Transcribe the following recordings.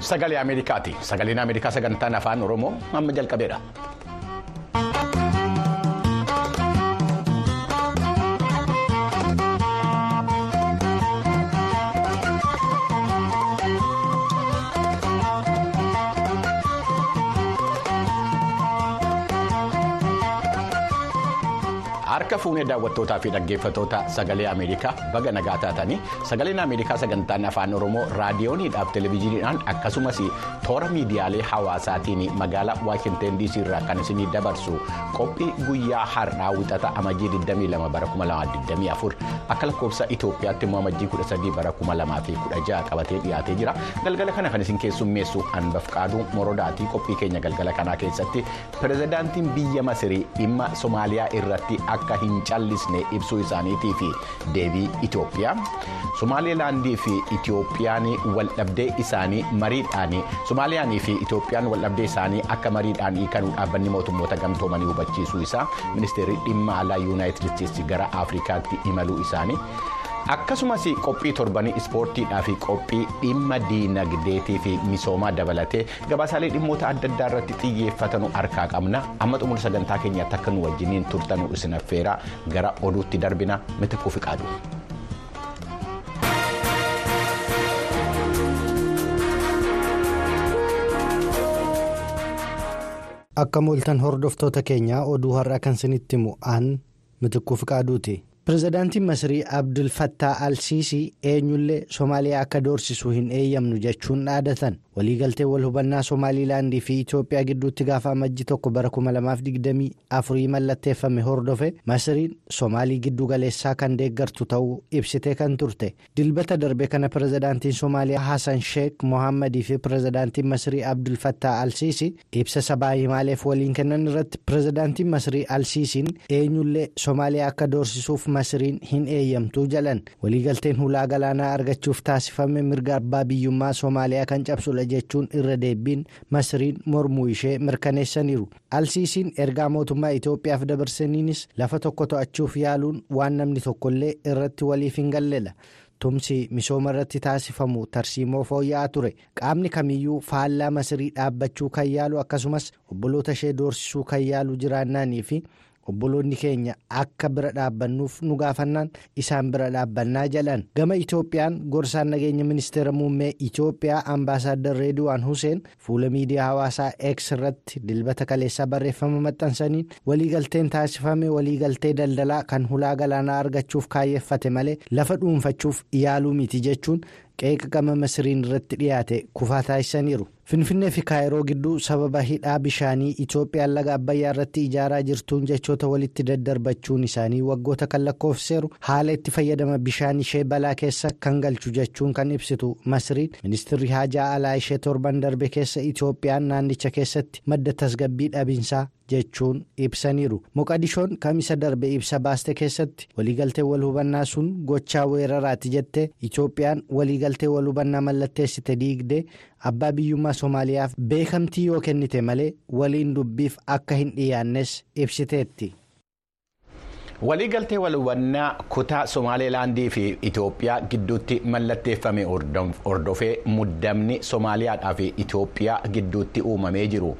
Sagalee Ameerikaati. Sagaleen Ameerikaa sagantaan afaan Oromoo amma jalqabeera. Harka fuunee daawwattootaa fi dhaggeeffattoota sagalee Ameerikaa baga nagaa taatanii sagaleen Ameerikaa sagantaan afaan Oromoo raadiyooniidhaaf televezyiiniidhaan akkasumas toora miidiyaalee hawaasaatiin magaalaa Waashinten DC irraa kan isinii dabarsu qophii guyyaa har'aa wixata amajjii 22 bara 2024 akka lakkoofsa Itoophiyaatti immoo amajjii 13 bara 2016 qabatee dhiyaatee jira. Galgala kana kan isin keessummeessu Anbafqaaduu Morodaatii qophii keenya galgala kanaa keessatti pirezidaantiin biyya Masirii dhimma Somaaliyaa irratti akka hin callisne ibsuu isaaniitii fi deebii Itoophiyaa Somaalilaandii fi Itoophiyaan waldhabdee isaanii mariidhaan Somaaliyaanii fi Itoophiyaan waldhabdee isaanii akka mariidhaan hiikanuu dhaabbanni mootummoota gamtoomanii hubachiisuu isaa ministeerri dhimma alaa yuunaayitid isteetsi gara Afrikaatti imaluu isaanii. Akkasumas qophii torbanii ispoortiidhaa fi qophii dhimma diinagdeetii fi misoomaa dabalatee gabaasaalee dhimmoota adda addaa irratti xiyyeeffatanu harkaa qabna amma xumura sagantaa keenyaatti akka nu wajjiniin turtanu isin affeeraa gara oduutti darbina mitikkuu fi qaadu. akka mooltan hordoftoota keenyaa oduu har'aa kan isinitti himu aan mitikkuu fi qaaduuti. pirezidaantiin masirii abdul fattaa al-siisii eenyullee soomaaliyaa akka doorsisu hin eeyyamnu jechuun dhaadatan waliigaltee wal hubannaa soomaalilaandii fi itoophiyaa gidduutti gaafa amajjii tokko bara 2024 mallatteeffame hordofe masiriin soomaalii giddu galeessaa kan deeggartu ta'uu ibsitee kan turte. Dilbata darbe kana pirezidaantiin soomaaliyaa hasan sheek mohammadii fi pirezidaantiin masirii abdul fattaa al-siisii ibsa sabaa himaaleef waliin kennan irratti pirezidaantiin masirii al-siisiin eenyullee soomaaliyaa akka doorsisuuf masiriin hin eeyyamtuu jalan. Waliigalteen hulaa galaanaa argachuuf taasifame mirga abbaa biyyummaa soomaaliyaa kan cabsudha jechuun irra deebiin masiriin mormuu ishee mirkaneessaniiru alsiisiin ergaa mootummaa itoophiyaaf dabarsaniinis lafa tokko to'achuuf yaaluun waan namni tokkollee irratti waliif hin galledha. tumsi misooma irratti taasifamu tarsiimoo fooyya'aa ture qaamni kamiyyuu faallaa masirii dhaabbachuu kan yaalu akkasumas obboloota ishee doorsisuu kan yaalu jiraannaanii fi. Obboloonni keenya akka bira dhaabbannuuf nu gaafannaan isaan bira dhaabbannaa jalan gama itoophiyaan gorsaan nageenya ministeera muummee itoophiyaa ambaasaaddar reediwaan huseen fuula miidiyaa hawaasaa x irratti dilbata kaleessaa barreeffama maxxansaniin waliigalteen taasifame waliigaltee daldalaa kan hulaa galaanaa argachuuf kaayyeffate malee lafa dhuunfachuuf yaaluu miti jechuun qeeqa gama masiriin irratti dhiyaate kufaa taasisaniiru. Finfinnee fi kaayiroo gidduu sababa hidhaa bishaanii itoophiyaan laga abbayyaa irratti ijaaraa jirtuun jechoota walitti daddarbachuun isaanii waggoota kan lakkoofseeru haala itti fayyadama bishaan ishee balaa keessa kan galchu jechuun kan ibsitu masiriin ministirri haajaa alaa ishee torban darbe keessa itoophiyaan naannicha keessatti madda tasgabbii dhabinsaa jechuun ibsaniiru. Moqadishoon kamisa darbe ibsa baaste keessatti waliigaltee wal hubannaa sun gochaa weeraraati jettee itoophiyaan waliigaltee wal hubannaa mallatteessite diigdee abbaa biyyummaa soomaaliyaaf beekamtii yoo kennite malee waliin dubbiif akka hin dhiyaannes ibsiteetti. waliigaltee wal hubannaa kutaa somaalilaandii fi itoophiyaa gidduutti mallatteeffame hordofee muddamni soomaaliyaadhaa fi itoophiyaa gidduutti uumamee jiru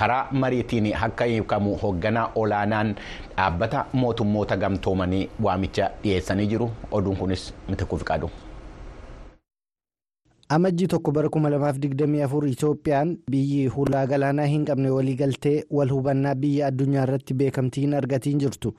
karaa mariitiin akka hiikamu hoogganaa olaanaan dhaabbata mootummoota gamtoomanii waamicha dhiyeessanii jiru oduun kunis mitikkuu qaadu. Amajjii tokko bara 2024 itoophiyaan biyyi hulaa galaanaa hin qabne waliigaltee wal hubannaa biyya addunyaa irratti beekamtii hin argatiin jirtu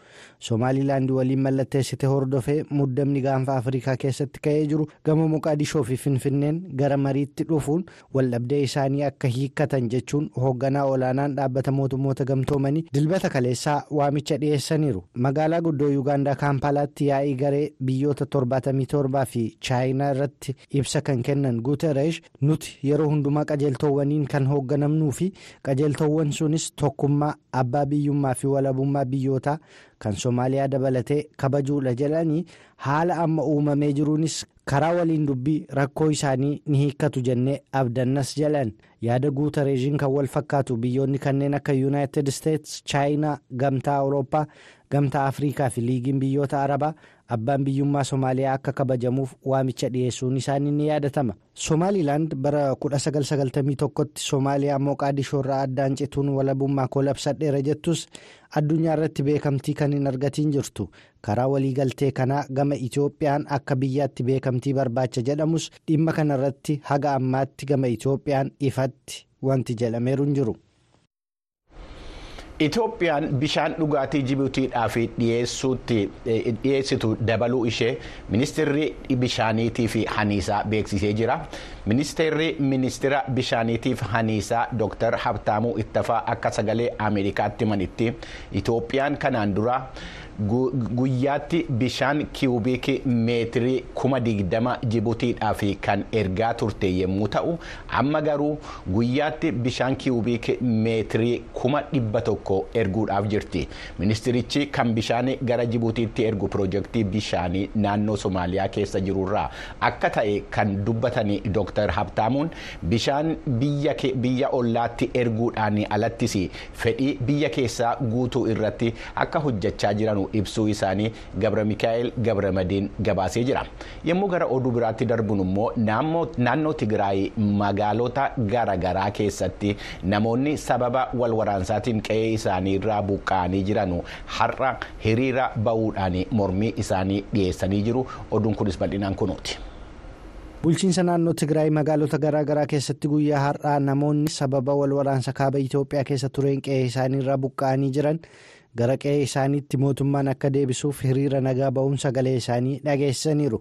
soomaalilaandii waliin mallatteessite hordofee muddamni gaanfa afrikaa keessatti ka'ee jiru gama moqaadishoo fi finfinneen gara mariitti dhufuun waldhabdee isaanii akka hiikkatan jechuun hoogganaa olaanaan dhaabbata mootummoota gamtoomanii dilbata kaleessaa waamicha dhiyeessaniiru magaalaa guddoo yuugaandaa kaampaalaatti yaa'ii garee biyyoota 77 fi chaayinaa irratti ibsa kan kennan. Guutereesh nuti yeroo hundumaa qajeeltowwaniin kan hoogganamnuu fi qajeeltowwan sunis tokkummaa abbaa biyyummaa fi walabummaa biyyootaa kan soomaaliyaa dabalatee kabajuudha jedhanii haala amma uumamee jiruunis karaa waliin dubbii rakkoo isaanii ni hiikkatu jennee abdannas jedhan. Yaada guutereeshiin kan wal fakkaatu biyyoonni kanneen akka yuunaayitid isteetsi chaayinaa gamtaa awurooppaa gamtaa afrikaa fi liigiin biyyoota arabaa abbaan biyyummaa Somaaliyaa akka kabajamuuf waamicha dhiyeessuun isaanii ni yaadatama. Somaalilaand bara 1991tti Somaaliyaa Moqaadishoo irraa addaan cituun walabummaa kolabsadheera jettus addunyaa irratti beekamtii kan hin argatiin jirtu. Karaa waliigaltee kanaa gama Itoophiyaan akka biyyaatti beekamtii barbaacha jedhamus dhimma kanarratti haga ammaatti gama Itoophiyaan ifatti wanti jedhameeru hin jiru. Itoophiyaan bishaan dhugaatii Jibuutiidhaaf dhiyeessitu dabaluu ishee ministeerri bishaaniitii fi haniisaa beeksisee jira. Ministeerri ministeera bishaaniitii fi haniisaa Dr. Habtaamuu Ittafaa akka sagalee Ameerikaatti himanitti Itoophiyaan kanaan dura. Guyyaatti bishaan kiiwubiikii meetirii kuma digdama jibuutiidhaaf kan ergaa turte yommuu ta'u amma garuu guyyaatti bishaan kiiwubiikii meetirii kuma dhibba tokko erguudhaaf jirti ministirichi kan bishaan gara jibuutiitti ergu piroojeektii bishaanii naannoo somaaliyaa keessa jirurraa akka ta'e kan dubbatanii dooktar habtaamuun bishaan biyya ollaatti erguudhaan alattis fedhii biyya keessaa guutuu irratti akka hojjechaa jiran. Ibsuu isaanii gabra mikaa'el gabra madiin gabaasee jira yommuu gara oduu biraatti darbuun immoo naannoo tigraay magaalota garaagaraa keessatti namoonni sababa wal waraansaatiin qe'ee isaanii irraa buqqa'anii jiran har'a hiriira ba'uudhaan mormii isaanii dhiyeessanii jiru oduun kunis bal'inaan kunuuti. bulchiinsa naannoo tigraay magaalota garaagaraa keessatti guyyaa har'aa namoonni sababa wal waraansa kaaba itoophiyaa keessa tureen qe'ee isaanii irraa buqqa'anii jiran. Gara qe'ee isaaniitti mootummaan akka deebisuuf hiriira nagaa ba'uun sagalee isaanii dhageessaniiru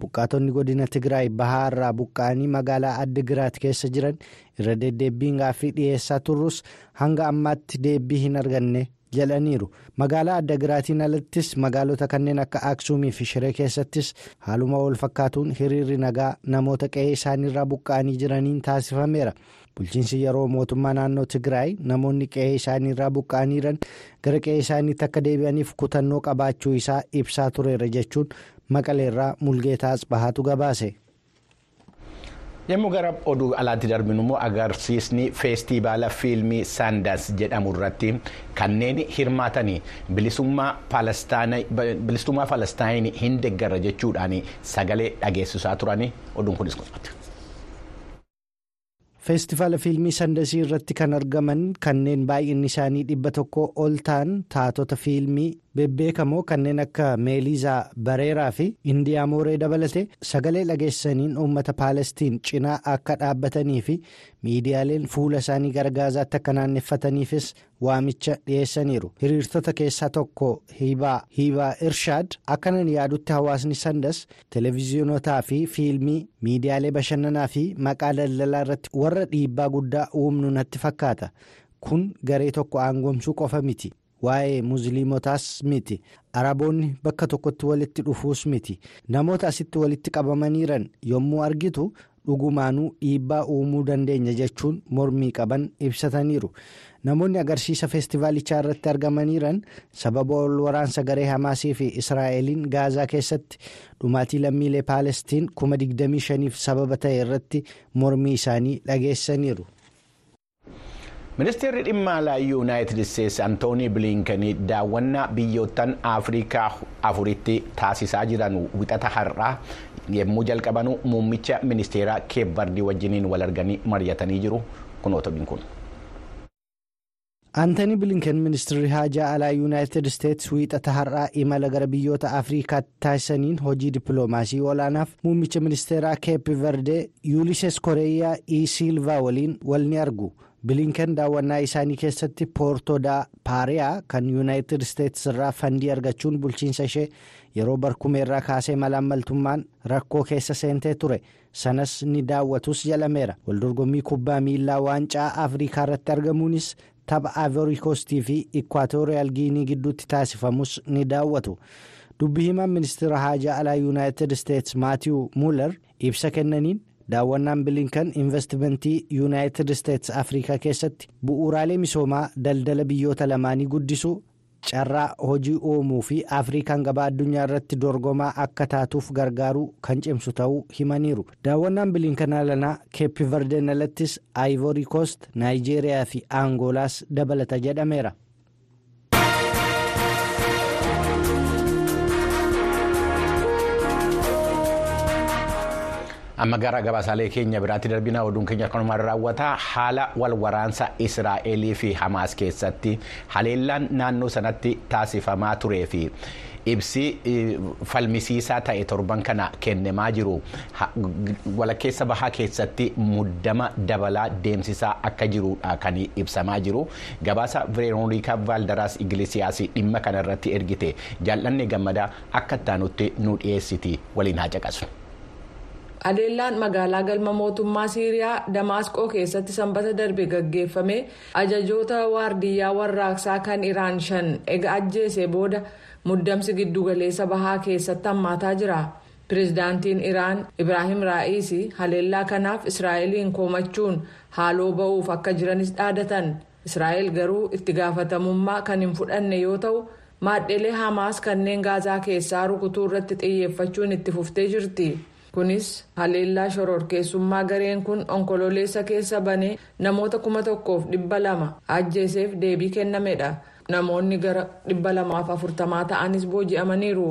buqqaatonni godina tigraay bahaa irraa buqqa'anii magaalaa addigiraat keessa jiran irra deddeebbiin gaaffii dhiyeessaa turrus hanga ammaatti deebbii hin arganne jedhaniiru magaalaa addigiraatiin alattis magaalota kanneen akka aksuumii fi shiree keessattis haaluma wal fakkaatuun hiriirri nagaa namoota qe'ee isaaniirraa buqqa'anii jiraniin taasifameera. Bulchiinsi yeroo mootummaa naannoo tigraay namoonni qe'ee isaaniirraa buqqa'anii jiran gara qe'ee isaaniitti akka deebi'aniif kutannoo qabaachuu isaa ibsaa tureera jechuun maqaleerraa mulgeetaa asbahaatu gabaase. yommuu gara oduu alaatti darbinu immoo agarsiisni feestivaala fiilmii saandaans jedhamu irratti kanneen hirmaatanii bilisummaa palestaayin hin deeggarra jechuudhaan sagalee dhageessisaa turanii oduun kunis qophaate. Feestivaala fiilmii sandasii irratti kan argaman kanneen baay'inni isaanii dhibba tokko ol ta'an taatota fiilmii bebbeekamoo kanneen akka meelizaa bareeraa fi indiyaa mooree dabalate sagalee dhageessaniin uummata paalestiin cinaa akka dhaabbatanii fi miidiyaaleen fuula isaanii gara gaazaatti akka naannefataniifis waamicha dhiyeessaniiru hiriirtota keessaa tokko hiibaa hiibaa irshaad akkanan yaadutti hawaasni sandas televiziyonotaa fi fiilmii miidiyaalee bashannanaa fi maqaa daldalaa irratti warra dhiibbaa guddaa uumnu natti fakkaata kun garee tokko aangomsuu qofa miti. Waa'ee musliimotaas miti. Araboonni bakka tokkotti walitti dhufuus miti. Namoota asitti walitti qabamaniiran yommuu argitu dhugumaanuu dhiibbaa uumuu dandeenya jechuun mormii qaban ibsataniiru. Namoonni agarsiisa feestivaalichaa irratti argamaniiran sababa ol waraansa garee hamaasii fi israa'eliin gaazaa keessatti dhumaatii lammiilee paalestiin kuma 25f sababa ta'e irratti mormii isaanii dhageessaniiru. Ministeerri dhimma alaa yuunaayitid isteetsi antoonii biliinkanii daawwannaa biyyoottan afrikaa afuritti taasisaa jiran wixata har'aa yommuu jalqabanu muummicha ministeeraa keebardii wajjiniin wal arganii mari'atanii jiru kunoota kun. Aantanii Bilinken ministeerri haajaa alaa yuunaayitid isteetsi wiixata har'aa imala gara biyyoota afrikaatti taasisaniin hojii dippiloomaasii olaanaaf muummicha ministeeraa keep verdee yuulises koreeyaa e silvaa waliin wal ni argu. Bilinken daawwannaa isaanii keessatti poortodaa paariyaa kan yuunaayitid isteetsi irraa fandii argachuun bulchiinsa ishee yeroo barkumeerraa kaasee malaammaltummaan rakkoo keessa seentee ture sanas ni daawwatus jedhameera waldorgommii kubbaa miilaa waancaa afrikaa irratti argamuunis tapha aavorikoostii fi ikwaatoriyal giinii gidduutti taasifamus ni daawwatu dubbi himaan ministeera haajaa alaa yuunaayitid isteetsi maatiiw muular ibsa kennaniin. Daawwannaan bilinkan investimentii yuunaayitid isteetsi afrikaa keessatti bu'uuraalee misoomaa daldala biyyoota lamaanii guddisuu carraa hojii uumuu fi afrikaan gabaa addunyaa irratti dorgomaa akka taatuuf gargaaruu kan cimsu ta'uu himaniiru daawwannaan bilinkan alanaa keeppi verdeen alattis aayivorii koost naayijeeriyaa fi aangoolaas dabalata jedhameera. Amma gara gabaasaalee keenya biraatti darbina oduun keenya kanumaan raawwata? Haala wal waraansa israa'elii fi hamaas keessatti haleellaan naannoo sanatti taasifamaa turee fi ibsi falmisiisaa ta'e torban kana kennamaa jiru. Walakkeessa bahaa keessatti muddama dabalaa deemsisaa akka jirudha kan ibsamaa jiru. Gabaasa veeroonikaa vaaldaraas igilisiyaas dhimma kanarratti ergite. Jaallanne gammadaa akka ittaanutti nu dhiyeessiti. Waliin haa caqasu. Haleellaan magaalaa galma mootummaa Siiriyaa Damaasqoo keessatti sanbata darbe gaggeeffame ajajoota waardiyyaa warraaqsaa kan Iraan shan ega ajjeese booda muddamsi giddugaleessa bahaa keessatti hammaataa jira. Pireezidaantiin Iraan Ibraahim Raa'isi haleellaa kanaaf Israa'eliin komachuun haaloo ba'uuf akka jiranis dhaadatan. Israa'el garuu itti gaafatamummaa kan hin fudhanne yoo ta'u maadhelee Hamaas kanneen Gaazaa keessaa rukutuu irratti xiyyeeffachuun itti fuftee jirti. Kunis haleellaa shororkeessummaa gareen kun onkololeessa keessa banee namoota kuma tokkoof dhibba lama ajjeeseef deebii kennamedha namoonni gara dhibba lamaaf afurtamaa ta'anis booji'amaniiru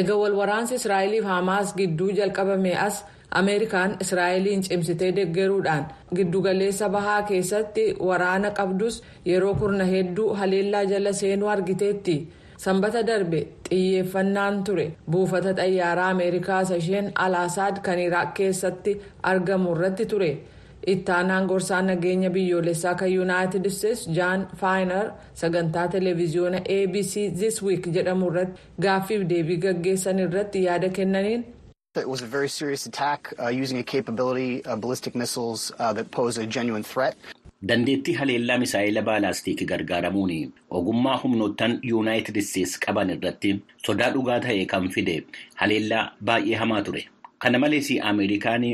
eega walwaraansi israa'eliif hamaas gidduu jalqabame as ameerikaan israa'eliin cimsitee deggeruudhaan giddugaleessa bahaa keessatti waraana qabdus yeroo kurna hedduu haleellaa jala seenuu argiteetti. Sanbata darbe xiyyeeffannaan ture buufata xayyaaraa ameerikaa isheen alaasaad kan iraaq keessatti argamu irratti ture ittaanaan gorsaa nageenya biyyoolessaa kan yuunaayitid isteetsi jaan faayinar sagantaa televiziyoona abc this week jedhamu irratti gaaffiif deebii gaggeessan irratti yaada kennaniin. It was a very serious attack uh, using a capability of ballistic missiles uh, that pose a genuine threat. Dandeettii haleellaa misaa'ila baalaastikii gargaaramuun ogummaa humnoottan yuunaayitid isteetsi qaban irratti sodaa dhugaa ta'e kan fide haleellaa baay'ee hamaa ture. Kana malees Ameerikaan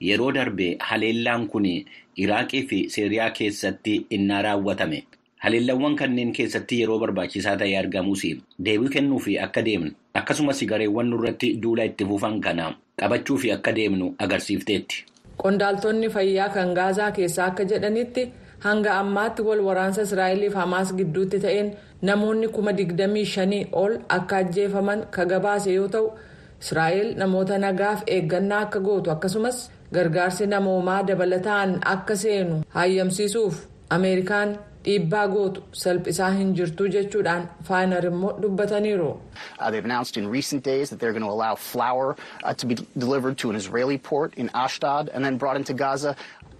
yeroo darbe haleellaan kun Iraaqii fi Siiriyaa keessatti innaa raawwatame. Haleellawwan kanneen keessatti yeroo barbaachisaa ta'e argamus deebii kennuu fi akka deemnu akkasumas gareewwan nurratti duula itti fufan kana qabachuu fi akka deemnu agarsiifteetti. Qondaaltonni fayyaa kan gaazaa keessaa akka jedhanitti hanga ammaatti wal waraansa israa'eliif hamaas gidduutti ta'een namoonni kuma digdamii shanii ol akka ajjeefaman ka gabaase yoo ta'u israa'el namoota nagaaf eeggannaa akka gootu akkasumas gargaarsi namoomaa dabalataan akka seenu hayyamsiisuuf ameerikaan dhiibbaa gootu salphisaa hin jirtu jechuudhaan faayinar immoo dubbataniiru. They've announced in recent days that they're going to allow flour uh, to be delivered to an Israeli port in Ashdod and then brought into Gaza.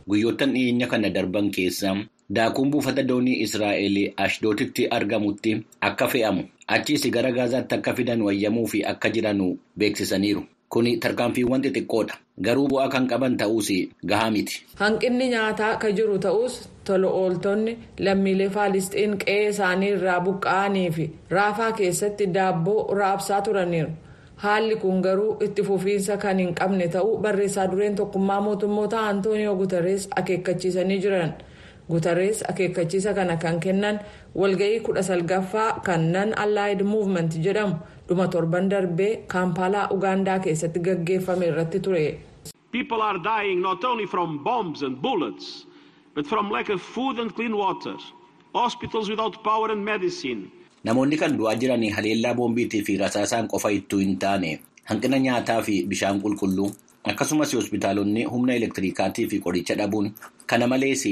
Guyyoottan dhiyeenya kana darban keessa daakuun buufata doonii Israa'el Ashdootitti argamutti akka fe'amu achiis gara Gaazaatti akka fidan wayyamuu fi akka jiranu beeksisaniiru. Kuni tarkaanfiiwwan xixiqqoodha. Garuu bu'aa kan qaban ta'uus gahaa miti. Hanqinni nyaataa ka jiru ta'us tola ooltonni lammiilee faalisxiin qe'ee isaanii irraa buqqa'anii fi raafaa keessatti daabboo raabsaa turaniiru. Haalli kun garuu itti fufiinsa kan hin qabne ta'uu barreessaa dureen tokkummaa mootummoota Antooniyoo Guterres akeekkachiisanii jiran. Guterres akeekkachiisa kana kan kennan walga'ii kudha salgaffaa kan nan allied movement jedhamu dhuma torban darbee kaampaalaa ugaandaa keessatti gaggeeffame irratti ture. People are dying not only from bombs and bullets, but from lack of food and clean water, hospitals without power and medicine. Namoonni kan du'aa jiran haleellaa boombiitii fi rasaasaan qofa ittuu hin taane hanqina nyaataa fi bishaan qulqulluu akkasumas hospitaalonni humna elektiriikaatii fi qoricha dhabuun kana malees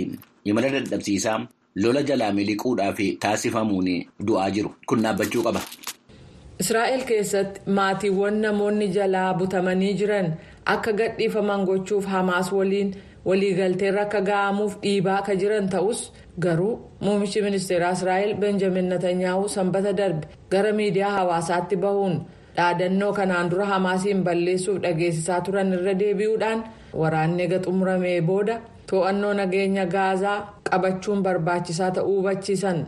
imala dadhabsiisaa lola jalaa miliquudhaaf taasifamuun du'aa jiru kun dhaabbachuu qaba. Israa'el keessatti maatiiwwan namoonni jalaa butamanii jiran akka gadhiifaman gochuuf hamaas waliin waliigalteerra akka ga'amuuf dhiibaa akka jiran ta'us garuu muummichi ministeeraa Israa'el Benjamin Netanyahu sanbata darbe gara miidiyaa hawaasaatti bahuun dhaadannoo kanaan dura hamaasiin balleessuuf dhageessisaa turan irra deebi'uudhaan waraanni eega xumuramee booda to'annoo nageenya gaazaa qabachuun barbaachisaa ta'uu hubachiisan.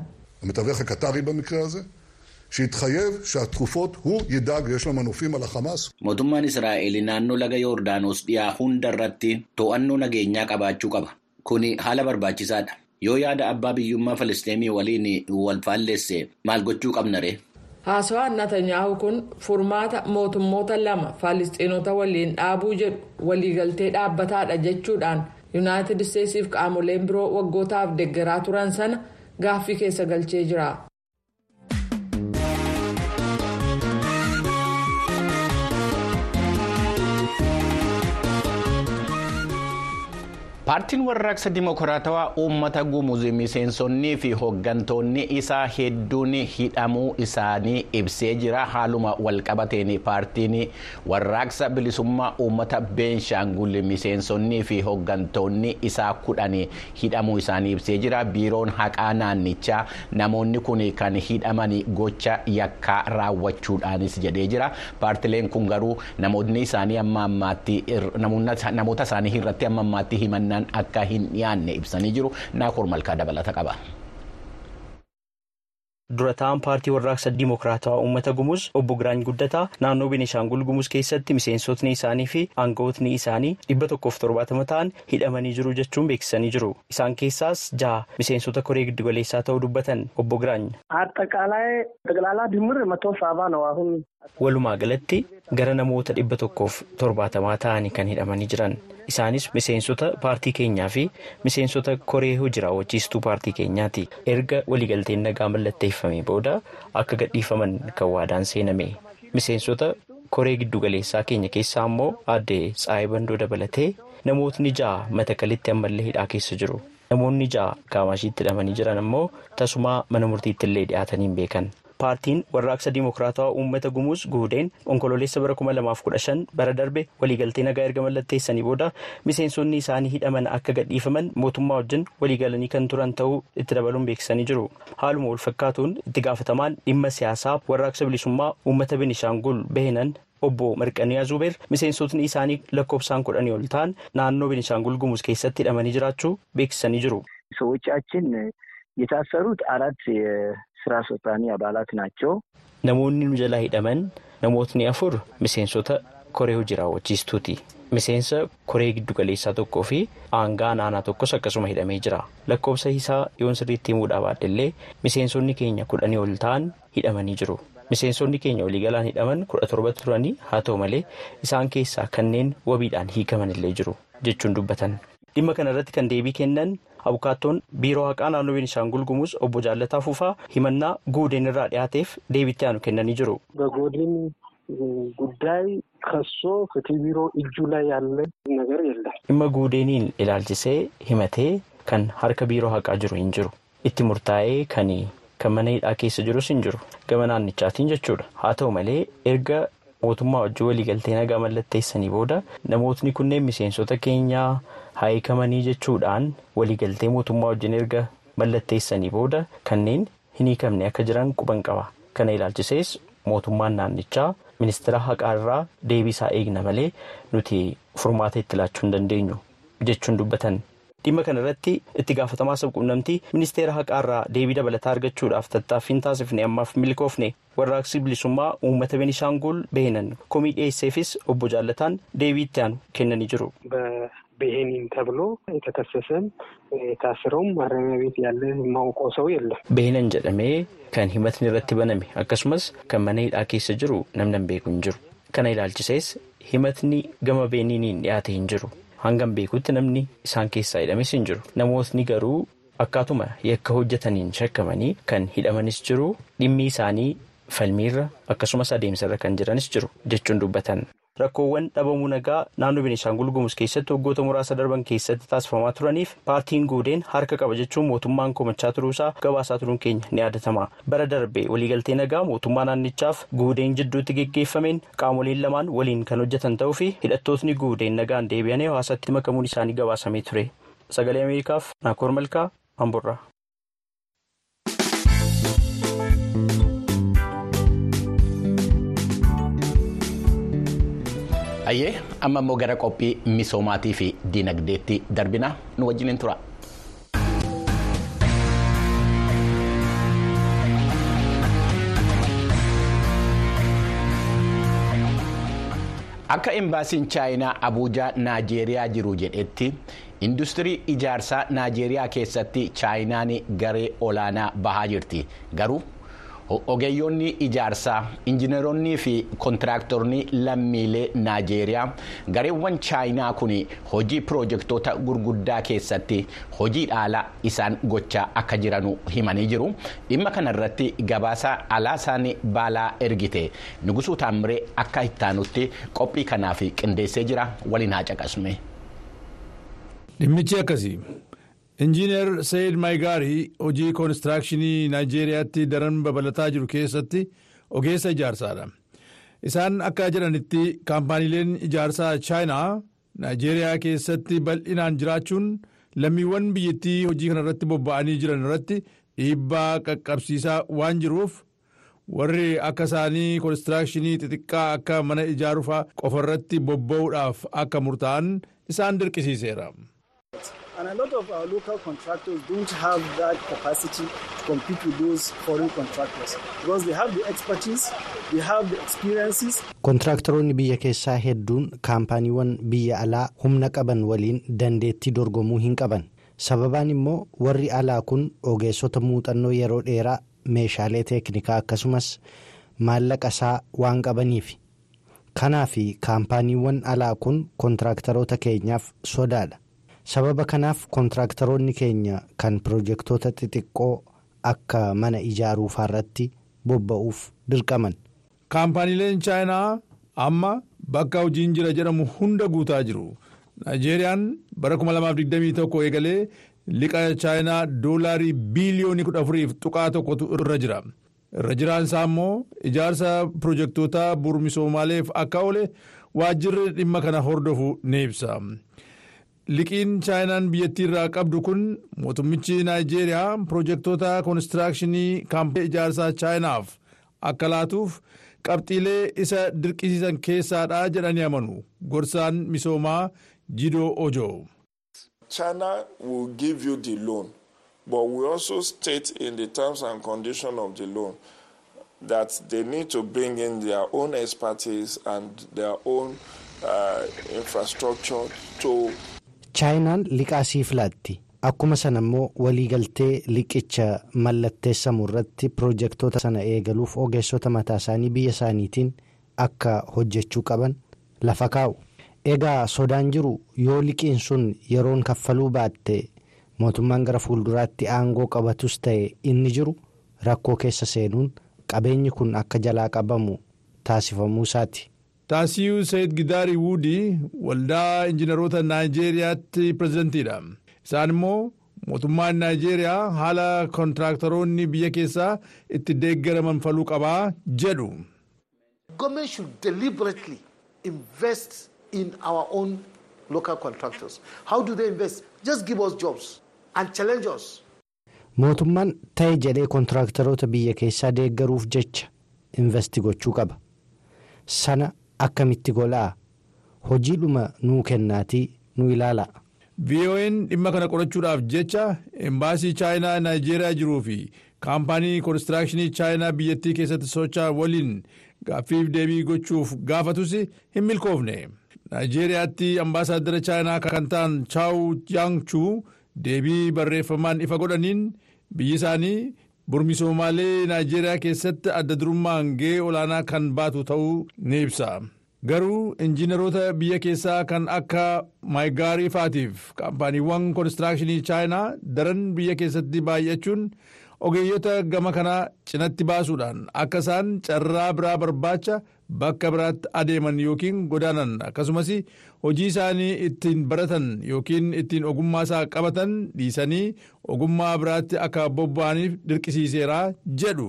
המתווך הקטרי במקרה הזה, שהתחייב שהתקופות הוא ידאג, יש לו מנופים על החמאס. Mootummaan Israa'el naannoo laga Yoordaanos dhiyaa hunda irratti to'annoo nageenyaa qabaachuu qaba. Kuni haala barbaachisaadha. Yoo yaada abbaa biyyummaa Falisteemii waliin wal faalleesse maal gochuu qabna ree? Haasawaan Natanyaahu kun furmaata mootummoota lama Faalistiinota waliin dhaabuu jedhu waliigaltee dhaabbataadha jechuudhaan Yuunaayitid Isteetsiif qaamoleen biroo waggootaaf deeggaraa turan sana gaaffii keessa galchee jira. Paartiin warraaqsa dimokiraatawaa uummata gumuuzii miseensonnii fi hooggantoonni isaa hedduun hidhamuu isaanii ibsee jira. Haaluma walqabateen paartiin warraaqsa bilisummaa uummata beenshaangul miseensonnii fi hooggantoonni isaa kudhan hidhamuu isaanii ibsee jira. Biiroon haqaa naannichaa namoonni kun kan hidhaman gocha yakkaa raawwachuudhaanis jedhee jira. Paartileen kun garuu namoonni isaanii amma ammaatti namoota isaanii irratti amma ammaatti himannaan akka hin dhiyaanne ibsanii jiru naakoor malkaa dabalata qaba. dura ta'an paartii warraaqsa dimokiraatawaa uummata gumuuz obbo Giraany Guddataa naannoo Benishaangul gumuuz keessatti miseensotni isaanii fi aangawootni isaanii dhibba tokkoof torbaatama ta'an hidhamanii jiru jechuun beeksisanii jiru. Isaan keessaas jaha miseensota koree giddugaleessaa ta'uu dubbatan obbo Giraany. Walumaa galatti gara namoota dhibba tokkoof torbaatamaa ta'anii kan hidhamanii jiran. Isaanis miseensota paartii keenyaa fi miseensota koree hojii raawwachiistuu paartii keenyaati. Erga waliigalteen nagaa mallatteeffamee booda akka gadhiifaman kan waadaan seename. Miseensota koree giddugaleessaa keenya keessaa immoo aadde Tsaayii Bandoo dabalatee namootni ja'a matakalitti ammallee hidhaa keessa jiru. Namoonni ja'a Kaamashiitti hidhamanii jiran immoo tasumaa mana murtiitti illee dhiyaatanii hin beekan. Paartiin warraaqsa dimokiraatawaa uummata gumuuz guudeen onkololeessa bara kuma lamaaf kudha shan bara darbe waliigaltee nagaa erga mallatteessanii booda miseensonni isaanii hidhaman akka gadhiifaman mootummaa wajjin waliigalanii kan turan ta'uu itti dabaluun beeksisanii jiru. Haaluma wal fakkaatuun itti gaafatamaan dhimma siyaasaa warraaqsa bilisummaa uummata Benishaangul Behenan obbo Marqaniyaa Zubeer miseensotni isaanii lakkoofsaan kudhanii ol ta'an naannoo Benishaangul gumuuz keessatti hidhamanii jiraachuu beeksisanii jiru. ሰዎቻችን የታሰሩት አራት ስራ አስፈጻሚ አባላት ናቸው። Namoonni nu jalaa hidhaman namootni afur miseensota koree hojii raawwachiistuuti. Miseensa koree giddugaleessaa tokkoo fi aangaa naannoo tokkos akkasuma hidhamee jira. Lakkoofsa isaa yoon sirriitti himuudhaa baadhellee miseensonni keenya kudhanii ol ta'an hidhamanii jiru. Miseensonni keenya waliigalaan hidhaman kudha torba turanii haa ta'u malee isaan keessaa kanneen wabiidhaan hiikaman illee jiru jechuun dubbatan. Dhimma kana irratti kan deebii kennan abukaattoon biiroo haqaa naannoo Beenishaangul Gumuuz obbo Jaallataa Fufaa himannaa guudeen irraa dhiyaateef deebitti aanu kennanii jiru. Guddaay kasoo fitii biiroo ijju la yaallee nagar yalla. Dhimma guudeeniin ilaalchisee himatee kan harka biiroo haqaa jiru hin jiru. Itti murtaa'ee kan kan mana hidhaa keessa jirus hin jiru. Gama naannichaatiin jechuudha. Haa ta'u malee erga mootummaa wajjin waliigaltee nagaa mallatteessanii booda namootni kunneen miseensota keenyaa hiikamanii jechuudhaan waliigaltee mootummaa wajjin erga mallatteessanii booda kanneen hin hiikamne akka jiran quban qaba. Kana ilaalchisees mootummaan naannichaa ministeera haqaa irraa deebisaa eegna malee nuti furmaata itti laachuu hin dandeenyu jechuun dubbatan. Dhimma kana irratti itti gaafatamaa sabquunnamtii ministeera haqaa irraa deebii dabalataa argachuudhaaf tattaaffiin taasifne ammaaf milkoofne warraaqsi bilisummaa uummata Benishaangul Behenan komii dhiyeesseefis obbo Jaallataan deebii itti aanu kennanii jiru. በቤሄኒን ተብሎ የተከሰሰም የታስረውም ማረሚያ ቤት ያለ የማውቀው ሰው የለም። Behenan jedhamee kan himatni irratti baname akkasumas kan mana hidhaa keessa jiru namni hin beeku hin jiru. Kana ilaalchisees himatni gama beeniiniin dhiyaate hin jiru. Hangam beekutti namni isaan keessaa hidhames hin jiru. Namootni garuu akkaatuma yakka hojjetaniin shakkamanii kan hidhamanis jiru dhimmi isaanii falmiirra akkasumas adeemsarra kan jiranis jiru jechuun dubbatan. Rakkoowwan dhabamuu nagaa naannoo Beenishaangul Gumuuz keessatti waggoota muraasa darban keessatti taasifamaa turaniif paartiin guudeen harka qaba jechuun mootummaan komachaa turuusaa gabaasaa turuun keenya ni yaadatama. Bara darbe waliigaltee nagaa mootummaa naannichaaf guudeen jidduutti geggeeffameen qaamoleen lamaan waliin kan hojjetan ta'uu fi hidhattootni guudeen nagaan deebi'anii hawaasatti makamuun isaanii gabaasamee ture. Sagalee Ameerikaaf Naakoor Malkaa Amborraa. Ayyee amma immoo gara qophii misoomaatii fi dinagdeetti darbina nu wajjin tura. Akka embaasiin chaayinaa Abuujaa Naajeeriyaa jiru jedhetti industirii ijaarsaa Naajeeriyaa keessatti chaayinaan garee olaanaa bahaa jirti garuu. Ogeeyyoonni ijaarsaa injineeronni fi kontiraaktoronni lammiilee naajeeriyaa gareewwan chaayinaa kun hojii piroojektota gurguddaa keessatti hojii dhaala isaan gochaa akka jiranu himanii jiru dhimma kanarratti gabaasa alaasaan baalaa ergite nugusuu taamiree akka ittaanutti qophii kanaaf qindeessee jira waliin haa caqasnu. Dhimmichi akkasii. Injiinar Sayid Maayigaarii hojii koonistirakshinii Naayijeeriyaatti daran babalataa jiru keessatti ogeessa ijaarsaadha. Isaan akka jedhanitti kaampaaniileen ijaarsaa chaayinaa Naayijeeriyaa keessatti bal'inaan jiraachuun lammiiwwan biyyattii hojii kanarratti bobba'anii jiran irratti dhiibbaa qaqqabsiisaa waan jiruuf warri akka isaanii koonistirakshinii xixiqqaa akka mana ijaaruufaa qofarratti bobba'uudhaaf akka murtaa'an isaan dirqisiiseera. And a lot of our local contractors don't have that capacity to compete with those foreign contractors because they have the expertise, they have the experiences. Kontiraaktaroonni biyya keessaa hedduun kaampaaniiwwan biyya alaa humna qaban waliin dandeettii dorgomuu hin qaban. Sababaan immoo warri alaa kun ogeessota muuxannoo yeroo dheeraa meeshaalee teeknikaa akkasumas maallaqa isaa waan qabaniif. Kanaaf kaampaaniiwwan alaa kun kontiraaktaroota keenyaaf sodaadha. Sababa kanaaf kontiraaktaroonni keenya kan pirojektoota xixiqqoo akka mana ijaaruufaarratti bobba'uuf dirqaman. kaampaaniileen chaayinaa amma bakka hojiin jira jedhamu hunda guutaa jiru naayijeeriyaan bara 2021 eegalee liqa chaayinaa doolaarii biiliyoonii 14 tuqaa tokkotu irra jira irra jiraan isaa immoo ijaarsa pirojektoota bu'uura akka oole waajjirri dhimma kana hordofu ni ibsa. Liqiin chaayinaan biyyattii irraa qabdu kun mootummichi naayijeeriyaa pirojektoota koonistirakshinii kaampaanii ijaarsaa chaayinaaf akka laatuuf qabxiilee isa dirqisiisan keessaadha jedhanii amanu gorsaan misoomaa jidoo ojo. China will give you the loan but we also state in the terms and conditions of the loan that they need to bring in their own expertise and their own uh, infrastructure to. Chaayinaan liqaa siif laatti akkuma sana immoo waliigaltee liqicha mallatteessamu irratti pirojektoota sana eegaluuf ogeessota mataa isaanii biyya isaaniitiin akka hojjechuu qaban lafa kaa'u egaa sodaan jiru yoo liqiin sun yeroon kaffaluu baatte mootummaan gara fuulduraatti aangoo qabatus ta'e inni jiru rakkoo keessa seenuun qabeenyi kun akka jalaa qabamu taasifamuu isaati. Taasiyuu sayid gidaarii wuudii waldaa injiinaroota naayijeeriyaatti pirezidantiidha isaan immoo mootummaan naayijeeriyaa haala kontiraaktaroonni biyya keessaa itti deeggaraman faluu qabaa jedhu. government should deliberately invest in our own local contractors how do they invest just give us jobs and challenge us. mootummaan ta'e jedhee kontiraaktaroota biyya keessaa deeggaruuf jecha investi gochuu qaba sana. Akkamitti golaa hojiidhuma nuu kennaatii nu ilaala. VON dhimma kana qorachuudhaaf jecha embaasii chaayinaa naayijeeriyaa jiruu fi kaampaanii koonistirakshinii chaayinaa biyyattii keessatti socho'aa waliin gaaffiif deebii gochuuf gaafatus hin milkoofne naayijeeriyaatti ambaasaaddara chaayinaa kan ta'an chaawu yaangchuu deebii barreeffamaan ifa godhaniin biyyi isaanii. Burmisoomaalee naayijeeriyaa keessatti adda durummaan gahee olaanaa kan baatu ta'uu ni ibsa. Garuu injiinaroota biyya keessaa kan akka maayigaarii faatiif kaampaaniiwwan koonistirakshinii chaayinaa daran biyya keessatti baay'achuun ogeeyyota gama kanaa cinatti baasuudhaan akka isaan carraa biraa barbaacha bakka biraatti adeeman yookiin godaanan akkasumas hojii isaanii ittiin baratan yookiin ittiin ogummaa isaa qabatan dhiisanii ogummaa biraatti akka bobba'aniif dirqisiiseera jedhu.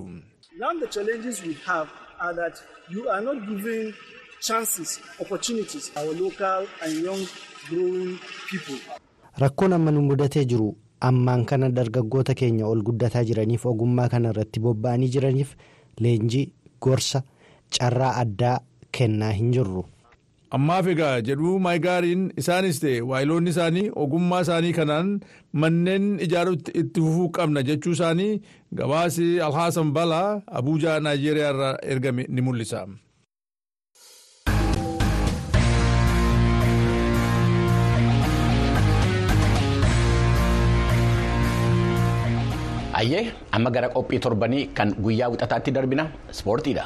Rakkoon amma nu mudatee jiru ammaan kana dargaggoota keenya ol guddataa jiraniif ogummaa kana irratti bobba'anii jiraniif leenjii gorsa carraa addaa kennaa hin jirru. ammaaf egaa jedhu maayigaariin isaanis ta'e waayiloonni isaanii ogummaa isaanii kanaan manneen ijaaruutti itti fufuu qabna jechuu isaanii gabaasi alhaasan balaa abuujaa naayijeeriyaa irraa ergame ni mul'isa. Ayyee amma gara qophii torbanii kan guyyaa wixataatti darbina ispoortiidha.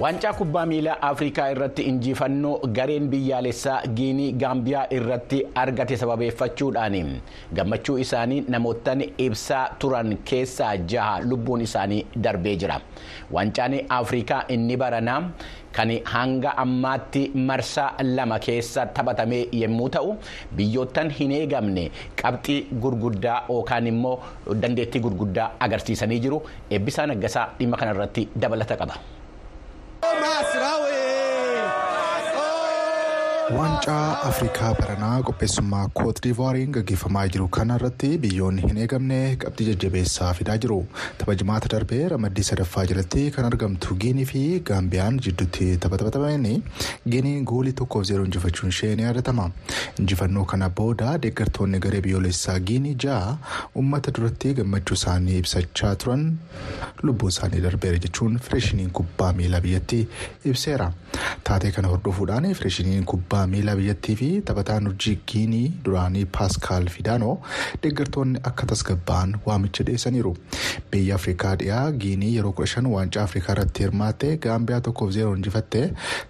Waancaa kubbaa miilaa Afrikaa irratti injifannoo gareen biyyaalessaa Giinii Gaambiyaa irratti argate sababeeffachuudhaan gammachuu isaanii namoottan ibsaa turan keessaa jaha lubbuun isaanii darbee jira. Waancaan Afrikaa inni baranaa kan hanga ammaatti marsaa lama keessa taphatame yommuu ta'u biyyoottan hin eegamne qabxii gurguddaa yookaan immoo dandeettii gurguddaa agarsiisanii jiru. Eebbisaa Naggasaa dhimma kanarratti dabalata qaba. Waancaa Afrikaa baranaa qopheessummaa koot diivaariin gaggeeffamaa jiru kana irratti biyyoonni hin eegamne qabxii jajjabeessaa fidaa jiru. Tapha darbee ramaddii sadaffaa jalatti kan argamtu Giinii fi Gaambiyaan jidduutti tapha taphatameen Giiniin goolii tokkoof zeeroo injifachuun ishee ni yaadatama. Injifannoo kana booda deeggartoonni garee biyyoolessaa Giinii ja'a uummata duratti gammachuu isaanii ibsachaa turan lubbuun isaanii darbeera jechuun fireeshiniin kubbaa miilaa biyyattii ibseera. Taatee kana hordofuudhaan fireeshiniin kubbaa miilaa biyyattii fi taphataan urjii giinii duraanii paaskaal fidaanoo deeggartoonni akka tasgabba'an waamicha dhiyeessaniiru. Biyya Afrikaa dhiyaa giinii yeroo kudha shan waancaa Afrikaa irratti hirmaatte gaambiyaa tokkoof zeeroo injifatte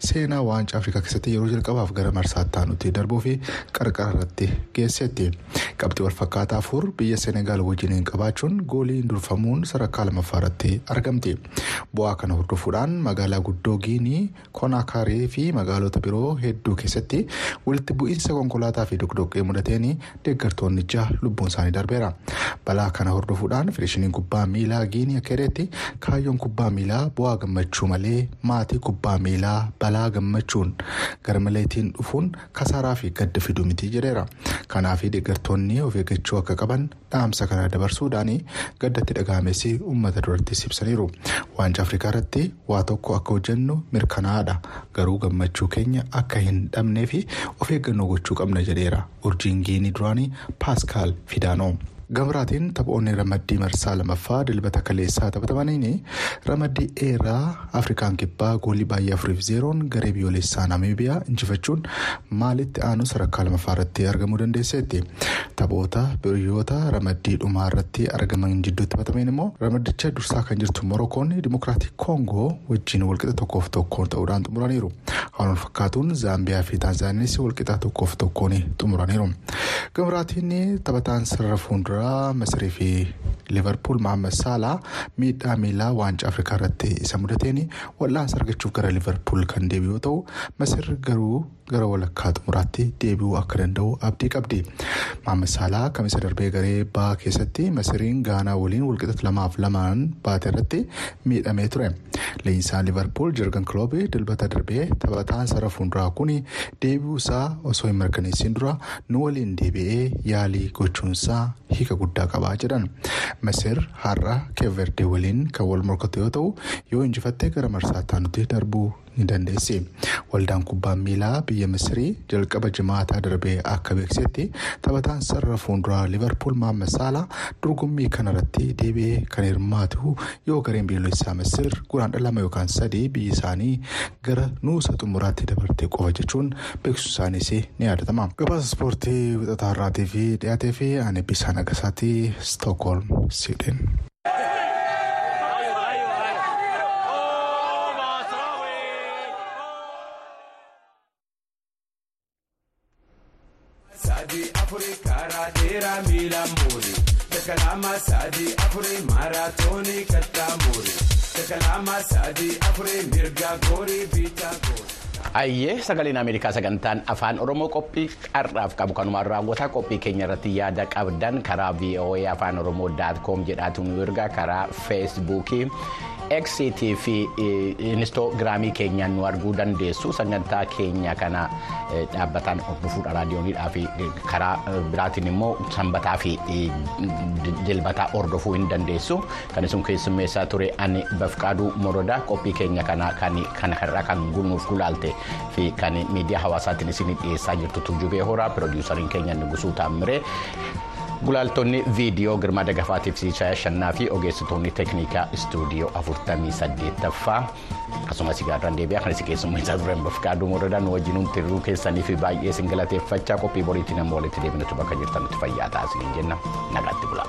seenaa waancaa Afrikaa keessatti yeroo jalqabaaf gara marsaatti aanutti darbuu fi qarqara irratti geessetti. Qabxii walfakkaataa afur biyya Senegaal wajjiniin qabaachuun gooliin durfamuun sadarkaa lammaffaa irratti argamti. Bu'aa kana hordofuudhaan magaalaa guddoo giinii konaakaarii fi magaalota biroo hedduu keessatti walitti bu'iinsa konkolaataa fi dogdoqqee mudateen deeggartoonni jaha lubbuun isaanii darbeera. Balaa kana hordofuudhaan federeeshiniin kubbaa miilaa giinii akka jedhetti kaayyoon kubbaa miilaa bu'aa gammachuu malee maatii kubbaa miilaa balaa gammachuun garmaleetiin dhufuun kasaaraa fi gadda fiduu miti jedheera. Kanaaf deeggartoonni of eeggachuu akka qaban dhaamsa kana dabarsuudhaan gaddatti dhaga'ames uummata duratti ibsaniiru. Waancaa Afrikaa irratti waa tokko akka hojjennu mirkanaa'aadha. Garuu gammachuu keenya akka hin dhabnee fi of eeggannoo gochuu qabna jedheera. Urjiin giinii duraanii Paaskaal Fidaanoo. Gabraatiin taphoonni ramaddii marsaa lamaffaa dilbata kaleessaa taphatamaniin ramaddii eeraa Afrikaan kibbaa goolii baay'ee afuriif zeeroon garee biyyoolessaa Namiibiyaa injifachuun maalitti aanu sadarkaa lamaffaa irratti argamuu dandeesseetti. Taphoota biyyoota ramaddii dhumaa irratti argaman jidduutti taphatameen immoo ramaddicha dursaa kan jirtu Morokoon Dimokiraatik Koongoo wajjin walqixa tokkoof tokkoon ta'uudhaan xumuraniiru. Haaluma fakkaatuun Zaambiyaa fi Taanzaaniyaanis walqixa tokkoof tokkoon xumuraniiru. Gabraatiin taphataan sarara fuulduraa. Masirii fi Liverpool Mohaammed Saalaa miidhaa miilaa waancaa Afrikaa irratti isa mudateen wal'aansa argachuuf gara Liverpool kan deebi'u yoo ta'u Masir garuu gara walakkaa xumuraatti deebi'uu akka danda'u abdii qabdi. Mohaammed Saalaa kamisa darbee garee baa keessatti Masiriin Gaanaa waliin walqixa lamaaf lamaan baate irratti miidhamee ture. Leenjisaan Liverpool Jirgan Kiloobii dilbata darbee taphataan sarara fuulduraa kun deebi'uu isaa osoo hin mirkaneessin dura nu waliin deebi'ee yaalii gochuunsaa hiika guddaa qabaa jedhan. Masir har'a keeverdee waliin kan wal morkatu yoo ta'u yoo injifattee gara marsaatti darbuu ni dandeessi. Waldaan kubbaa miilaa biyya Misirii jalqaba jimaataa darbee akka beeksisetti taphataan sarara fuulduraa Liverpool Mohaammed Saalaa dorgommii kanarratti deebi'ee kan hirmaatu yoo gareen biyyoolessaa Misir guraandhala lama yookaan sadii biyyi isaanii gara nuusa xumuraatti dabartee qofa jechuun beeksisuu isaaniis ni yaadatama. Gabaasa ispoortii wixataa har'aatii fi dhiyaatee fi ani bisaan agasaatti Stookholm, Siidhen. Sadi afuri karaa dheeraa miila muuri. Dakalama sadi afuri maaraatoonii kattaa muuri. Dakalama sadi afuri mirga goorii biitaa goori. Ayyee sagaleen Ameerikaa sagantaan afaan Oromoo qophii har'aaf qabu kanumaan raawwataa qophii keenya irratti yaada qabdan karaa VOA afaan Oromoo daat koom jedhaatu nu ergaa karaa feesbuukii. Eksiitii fi inistoogiraamii keenyaan nu arguu dandeessu. Sagantaa keenya kana dhaabbataan hordofuudha raadiyoonidhaa fi karaa biraatiin immoo sanbataa fi dilbataa hordofuu hin dandeessu. Kan isin keessummeessaa ture ani bafqaaduu morodaa qophii keenya kana kan har'a kan gunnuuf gulaalte fi kan miidiyaa hawaasaatiin isin dhiyeessaa jirtu. Turjubee horaa piroodiisariin keenya Nugusuu Taammiree. Gulaaltonni viidiyoo girmaa dagafaatiif siichaa shannaa fi ogeessitoonni teeknikaa istuudiyoo afurtamii saddeettaffaa akkasumas gaarraan deebi'aa kan isin keessummeessaa turan bafqaaduu morodaa nu wajjinuun tirruu keessanii fi baay'ee isin galateeffachaa qophii boriitti nama walitti deebinutti bakka jirtan nutti fayyaa taasisanii jenna nagaatti bulaa.